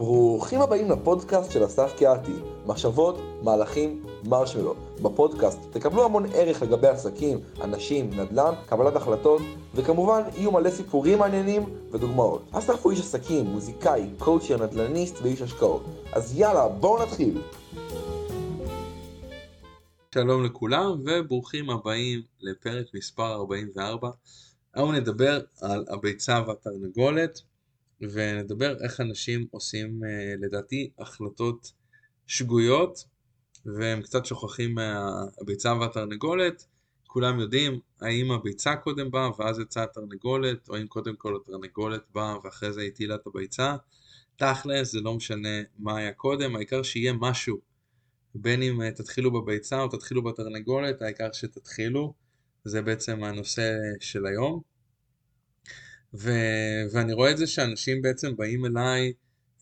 ברוכים הבאים לפודקאסט של אסף קיאתי, מחשבות, מהלכים, מרשמלו. בפודקאסט תקבלו המון ערך לגבי עסקים, אנשים, נדל"ן, קבלת החלטות, וכמובן יהיו מלא סיפורים מעניינים ודוגמאות. אסף הוא איש עסקים, מוזיקאי, קואוצ'ר, נדל"ניסט ואיש השקעות. אז יאללה, בואו נתחיל. שלום לכולם וברוכים הבאים לפרק מספר 44. היום נדבר על הביצה והתרנגולת. ונדבר איך אנשים עושים אה, לדעתי החלטות שגויות והם קצת שוכחים מהביצה והתרנגולת. כולם יודעים האם הביצה קודם באה ואז יצאה התרנגולת או אם קודם כל התרנגולת באה ואחרי זה הטילה את הביצה. תכלס זה לא משנה מה היה קודם, העיקר שיהיה משהו. בין אם אה, תתחילו בביצה או תתחילו בתרנגולת, העיקר שתתחילו. זה בעצם הנושא של היום. ו, ואני רואה את זה שאנשים בעצם באים אליי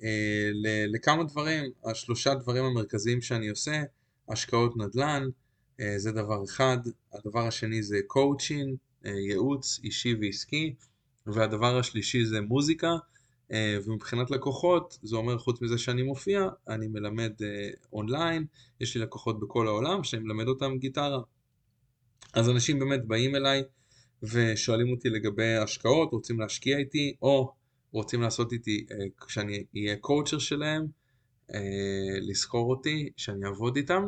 אה, ל, לכמה דברים, השלושה דברים המרכזיים שאני עושה, השקעות נדל"ן, אה, זה דבר אחד, הדבר השני זה קואוצ'ין, אה, ייעוץ אישי ועסקי, והדבר השלישי זה מוזיקה, אה, ומבחינת לקוחות, זה אומר חוץ מזה שאני מופיע, אני מלמד אה, אונליין, יש לי לקוחות בכל העולם שאני מלמד אותם גיטרה. אז אנשים באמת באים אליי ושואלים אותי לגבי השקעות, רוצים להשקיע איתי, או רוצים לעשות איתי, אה, שאני אהיה קואוצ'ר שלהם, אה, לזכור אותי, שאני אעבוד איתם,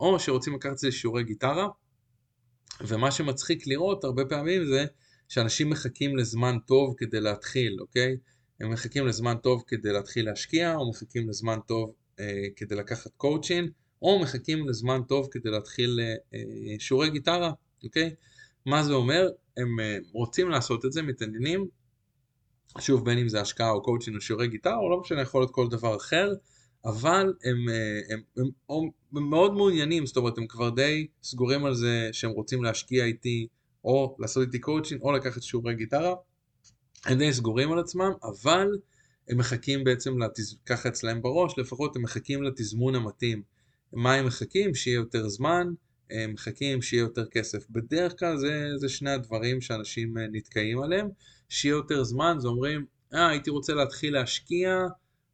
או שרוצים לקחת את זה לשיעורי גיטרה, ומה שמצחיק לראות הרבה פעמים זה שאנשים מחכים לזמן טוב כדי להתחיל, אוקיי? הם מחכים לזמן טוב כדי להתחיל להשקיע, או מחכים לזמן טוב אה, כדי לקחת קואוצ'ין, או מחכים לזמן טוב כדי להתחיל אה, שיעורי גיטרה, אוקיי? מה זה אומר? הם אה, רוצים לעשות את זה, מתעניינים, שוב בין אם זה השקעה או קואוצ'ין או שיעורי גיטרה או לא משנה יכול להיות כל דבר אחר, אבל הם, אה, הם, הם, הם, הם מאוד מעוניינים, זאת אומרת הם כבר די סגורים על זה שהם רוצים להשקיע איתי או לעשות איתי קואוצ'ין או לקחת שיעורי גיטרה, הם די סגורים על עצמם, אבל הם מחכים בעצם, לתז... ככה אצלהם בראש, לפחות הם מחכים לתזמון המתאים. מה הם מחכים? שיהיה יותר זמן, מחכים שיהיה יותר כסף. בדרך כלל זה, זה שני הדברים שאנשים אה, נתקעים עליהם. שיהיה יותר זמן, זה אומרים, אה, הייתי רוצה להתחיל להשקיע,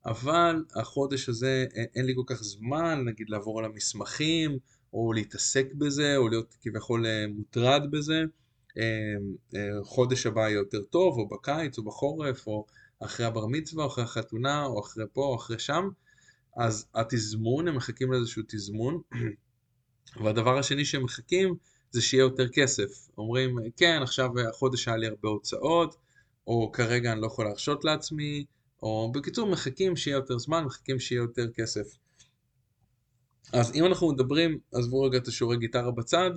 אבל החודש הזה אה, אין לי כל כך זמן, נגיד לעבור על המסמכים, או להתעסק בזה, או להיות כביכול אה, מוטרד בזה. חודש הבא יהיה יותר טוב, או בקיץ, או בחורף, או אחרי הבר מצווה, או אחרי החתונה, או אחרי פה, או אחרי שם. אז התזמון, הם מחכים לאיזשהו תזמון. והדבר השני שהם מחכים זה שיהיה יותר כסף. אומרים, כן, עכשיו החודש היה לי הרבה הוצאות, או כרגע אני לא יכול להרשות לעצמי, או בקיצור, מחכים שיהיה יותר זמן, מחכים שיהיה יותר כסף. אז אם אנחנו מדברים, עזבו רגע את השיעורי גיטרה בצד,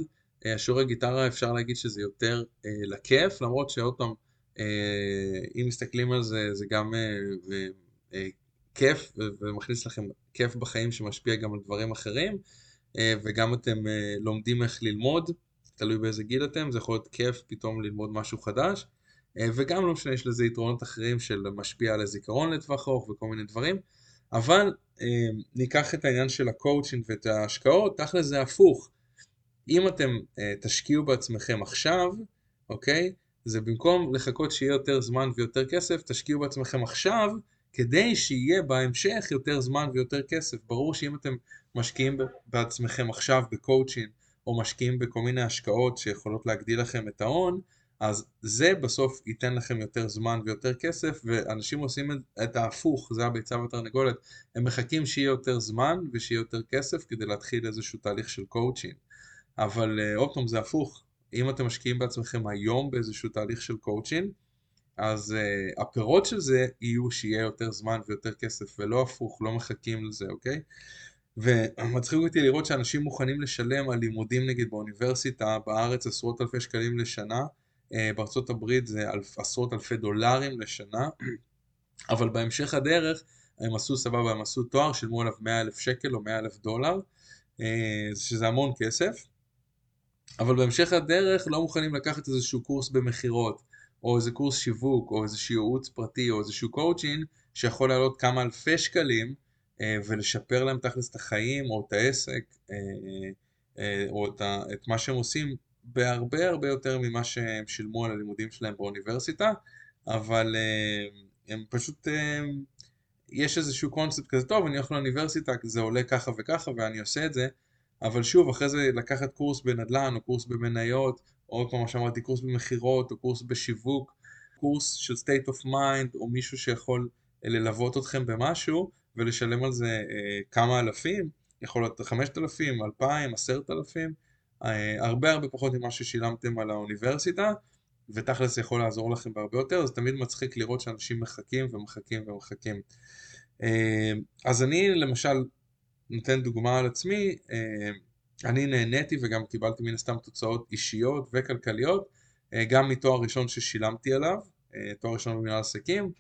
אה, השיעורי גיטרה אפשר להגיד שזה יותר אה, לכיף, למרות שעוד פעם, אה, אם מסתכלים על זה, זה גם אה, אה, כיף, ומכניס לכם כיף בחיים שמשפיע גם על דברים אחרים. אה, וגם אתם אה, לומדים איך ללמוד, תלוי באיזה גיל אתם, זה יכול להיות כיף פתאום ללמוד משהו חדש, אה, וגם לא משנה, יש לזה יתרונות אחרים של משפיע על הזיכרון לטווח ארוך וכל מיני דברים, אבל ניקח את העניין של הקואוצ'ינג ואת ההשקעות, תכל'ס זה הפוך. אם אתם תשקיעו בעצמכם עכשיו, אוקיי? זה במקום לחכות שיהיה יותר זמן ויותר כסף, תשקיעו בעצמכם עכשיו, כדי שיהיה בהמשך יותר זמן ויותר כסף. ברור שאם אתם משקיעים בעצמכם עכשיו בקואוצ'ין, או משקיעים בכל מיני השקעות שיכולות להגדיל לכם את ההון, אז זה בסוף ייתן לכם יותר זמן ויותר כסף, ואנשים עושים את ההפוך, זה הביצה והתרנגולת, הם מחכים שיהיה יותר זמן ושיהיה יותר כסף כדי להתחיל איזשהו תהליך של קואוצ'ין. אבל אה, עוד פעם זה הפוך, אם אתם משקיעים בעצמכם היום באיזשהו תהליך של קואוצ'ין, אז uh, הפירות של זה יהיו שיהיה יותר זמן ויותר כסף, ולא הפוך, לא מחכים לזה, אוקיי? ומצחיק אותי לראות שאנשים מוכנים לשלם על לימודים נגיד באוניברסיטה בארץ עשרות אלפי שקלים לשנה, uh, בארצות הברית זה אלף, עשרות אלפי דולרים לשנה, אבל בהמשך הדרך הם עשו סבבה, הם עשו תואר, שילמו עליו 100 אלף שקל או 100 אלף דולר, uh, שזה המון כסף, אבל בהמשך הדרך לא מוכנים לקחת איזשהו קורס במכירות. או איזה קורס שיווק, או איזשהו ייעוץ פרטי, או איזשהו קואוצ'ין, שיכול לעלות כמה אלפי שקלים, אה, ולשפר להם תכלס את החיים, או את העסק, אה, אה, או את מה שהם עושים, בהרבה הרבה יותר ממה שהם שילמו על הלימודים שלהם באוניברסיטה, אבל הם פשוט יש איזשהו קונספט כזה, טוב, אני הולך לאוניברסיטה, זה עולה ככה וככה ואני עושה את זה, אבל שוב, אחרי זה לקחת קורס בנדל"ן, או קורס במניות, או כמו שאמרתי, קורס במכירות, או קורס בשיווק, קורס של state of mind, או מישהו שיכול ללוות אתכם במשהו, ולשלם על זה אה, כמה אלפים, יכול להיות 5,000, 2,000, 10,000, אה, הרבה הרבה פחות ממה ששילמתם על האוניברסיטה, ותכלס יכול לעזור לכם בהרבה יותר, אז תמיד מצחיק לראות שאנשים מחכים ומחכים ומחכים. אה, אז אני למשל נותן דוגמה על עצמי, אה, אני נהניתי וגם קיבלתי מן הסתם תוצאות אישיות וכלכליות, אה, גם מתואר ראשון ששילמתי עליו, תואר ראשון במנהל עסקים,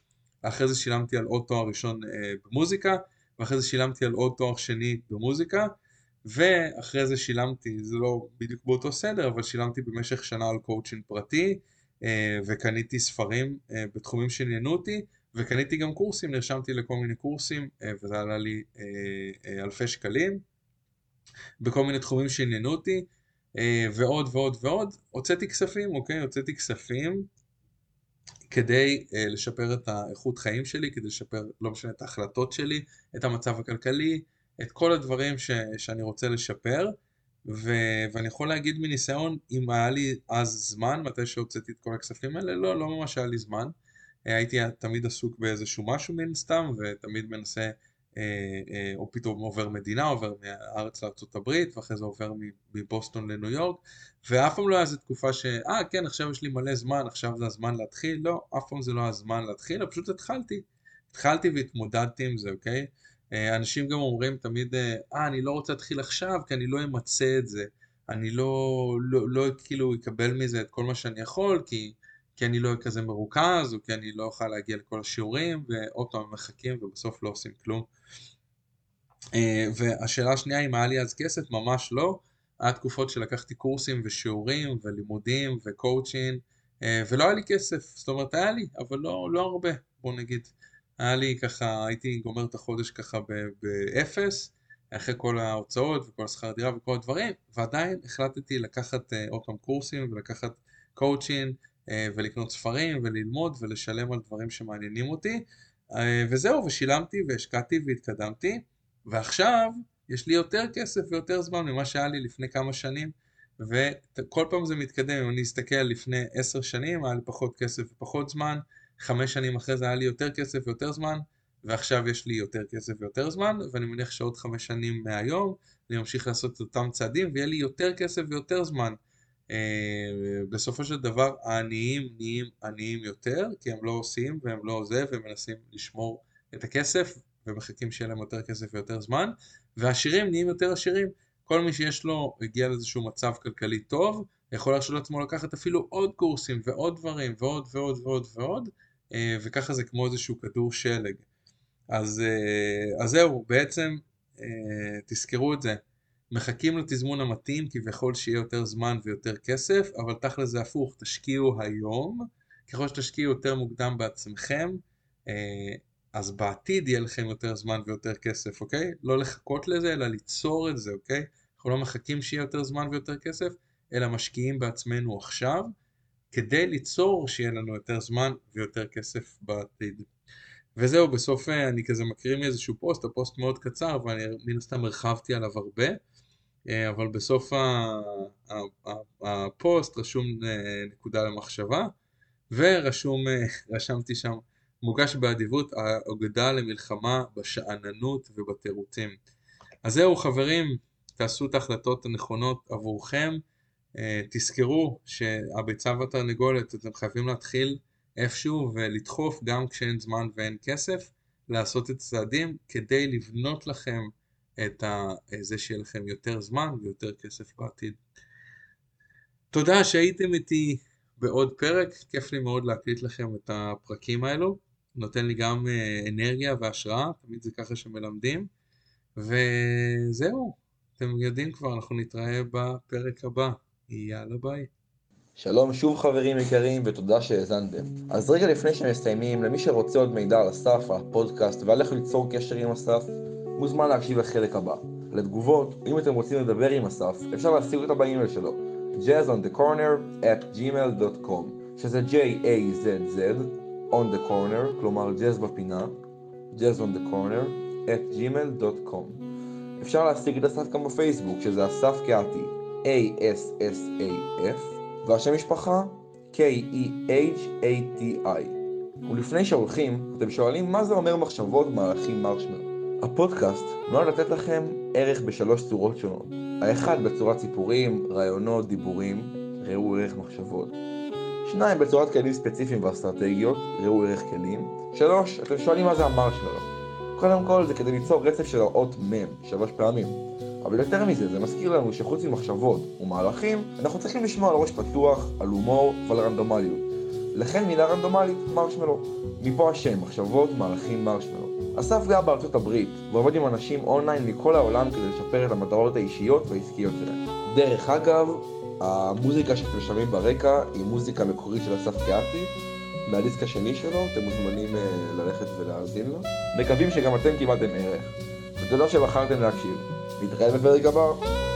אחרי זה שילמתי על עוד תואר ראשון במוזיקה, ואחרי זה שילמתי על עוד תואר שני במוזיקה, ואחרי זה שילמתי, זה לא בדיוק באותו סדר, אבל שילמתי במשך שנה על קואוצ'ינג פרטי, וקניתי ספרים בתחומים שעניינו אותי, וקניתי גם קורסים, נרשמתי לכל מיני קורסים, אה, וזה עלה לי אה, אה, אלפי שקלים, בכל מיני תחומים שעניינו אותי, ועוד ועוד ועוד. הוצאתי כספים, אוקיי? הוצאתי כספים כדי לשפר את האיכות חיים שלי, כדי לשפר, לא משנה, את ההחלטות שלי, את המצב הכלכלי, את כל הדברים ש, שאני רוצה לשפר. ו... ואני יכול להגיד מניסיון, אם היה לי אז זמן, מתי שהוצאתי את כל הכספים האלה, לא, לא ממש היה לי זמן. הייתי תמיד עסוק באיזשהו משהו מן סתם, ותמיד מנסה, אה, אה, או פתאום עובר מדינה, עובר מהארץ לארה"ב, ואחרי זה עובר מבוסטון לניו יורק, ואף פעם לא היה איזו תקופה ש... אה, כן, עכשיו יש לי מלא זמן, עכשיו זה הזמן להתחיל. לא, אף פעם זה לא הזמן להתחיל, פשוט התחלתי. התחלתי והתמודדתי עם זה, אוקיי? אה, אנשים גם אומרים תמיד, אה, אני לא רוצה להתחיל עכשיו, כי אני לא אמצה את זה. אני לא, לא, לא כאילו אקבל מזה את כל מה שאני יכול, כי... כי אני לא אהיה כזה מרוכז, או כי אני לא אוכל להגיע לכל השיעורים, ועוד פעם מחכים ובסוף לא עושים כלום. אה, והשאלה השנייה אם היה לי אז כסף, ממש לא. היה תקופות שלקחתי קורסים ושיעורים ולימודים וקואוצ'ין, אה, ולא היה לי כסף, זאת אומרת היה לי, אבל לא, לא הרבה, בוא נגיד. היה לי ככה, הייתי גומר את החודש ככה באפס, אחרי כל ההוצאות וכל השכר דירה וכל הדברים, ועדיין החלטתי לקחת אה, עוד פעם קורסים ולקחת קואוצ'ין ולקנות ספרים וללמוד ולשלם על דברים שמעניינים אותי. אה, וזהו ושילמתי והשקעתי והתקדמתי. ועכשיו יש לי יותר כסף ויותר זמן ממה שהיה לי לפני כמה שנים. וכל פעם זה מתקדם, אם אני אסתכל לפני עשר שנים היה לי פחות כסף ופחות זמן, חמש שנים אחרי זה היה לי יותר כסף ויותר זמן. ועכשיו יש לי יותר כסף ויותר זמן ואני מניח שעוד חמש שנים מהיום אני ממשיך לעשות את אותם צעדים ויהיה לי יותר כסף ויותר זמן. אה, בסופו של דבר העניים נהיים עניים יותר כי הם לא עושים והם לא זה והם מנסים לשמור את הכסף ומחכים שיהיה להם יותר כסף ויותר זמן והעשירים נהיים יותר עשירים. כל מי שיש לו הגיע לאיזשהו מצב כלכלי טוב יכול להרשות לעצמו לקחת אפילו עוד קורסים ועוד דברים ועוד ועוד ועוד ועוד אה, וככה זה כמו איזשהו כדור שלג. אז, אה, אז זהו בעצם תזכרו את זה מחכים לתזמון המתאים כביכול שיהיה יותר זמן ויותר כסף, אבל תכל'ס זה הפוך, תשקיעו היום, ככל שתשקיעו יותר מוקדם בעצמכם, אה, אז בעתיד יהיה לכם יותר זמן ויותר כסף, אוקיי? לא לחכות לזה, אלא ליצור את זה, אוקיי? אנחנו לא מחכים שיהיה יותר זמן ויותר כסף, אלא משקיעים בעצמנו עכשיו, כדי ליצור שיהיה לנו יותר זמן ויותר כסף בעתיד. וזהו, בסוף אה, אני כזה מקריא מאיזשהו פוסט, הפוסט מאוד קצר, ואני מן הסתם הרחבתי עליו הרבה. אה, אבל בסוף הפוסט רשום אה, נקודה למחשבה ורשום, אה, רשמתי שם מוגש באדיבות האגדה למלחמה בשאננות ובתירוצים. אז זהו חברים, תעשו את ההחלטות הנכונות עבורכם, תזכרו שהביצה והתרנגולת אתם חייבים להתחיל איפשהו ולדחוף גם כשאין זמן ואין כסף, לעשות את הצעדים כדי לבנות לכם את זה שיהיה לכם יותר זמן ויותר כסף בעתיד. תודה שהייתם איתי בעוד פרק, כיף לי מאוד להקליט לכם את הפרקים האלו, נותן לי גם אה, אנרגיה והשראה, תמיד זה ככה שמלמדים, וזהו, אתם יודעים כבר, אנחנו נתראה בפרק הבא, יאללה ביי. שלום שוב חברים יקרים ותודה שהאזנתם. אז רגע לפני שמסיימים, למי שרוצה עוד מידע על אסף, הפודקאסט ועל איך ליצור קשר עם אסף, מוזמן להקשיב לחלק הבא. לתגובות, אם אתם רוצים לדבר עם אסף, אפשר להשיג אותה באימייל שלו jazzonthecorner at gmail.com שזה J-A-Z-Z on the corner, כלומר ג'אז בפינה jazzonthecorner at gmail.com אפשר להשיג את אסף גם בפייסבוק, שזה אסף קהתי, A-S-S-A-F, והשם משפחה, K-E-H-A-T-I. ולפני שהולכים, אתם שואלים מה זה אומר מחשבות מהלכים מרשמלו. הפודקאסט נועד לתת לכם ערך בשלוש צורות שונות. האחד בצורת סיפורים, רעיונות, דיבורים, ראו ערך מחשבות. שניים בצורת כלים ספציפיים ואסטרטגיות, ראו ערך כלים. שלוש, אתם שואלים מה זה המרשמלו. קודם כל זה כדי ליצור רצף של האות מ' שלוש פעמים. אבל יותר מזה, זה מזכיר לנו שחוץ ממחשבות ומהלכים, אנחנו צריכים לשמוע על ראש פתוח, על הומור ועל רנדומליות. לכן מילה רנדומלית, מרשמלו. מפה השם, מחשבות, מהלכים, מרשמלו. אסף גר בארצות הברית, ועובד עם אנשים אונליין מכל העולם כדי לשפר את המטרות האישיות והעסקיות שלהם. דרך אגב, המוזיקה שאתם שומעים ברקע היא מוזיקה מקורית של אסף קהתי, מהדיסק השני שלו, אתם מוזמנים uh, ללכת ולהאזין לו. מקווים שגם אתם קיבלתם ערך. ותודה שבחרתם להקשיב. נתראה בפרק הבא.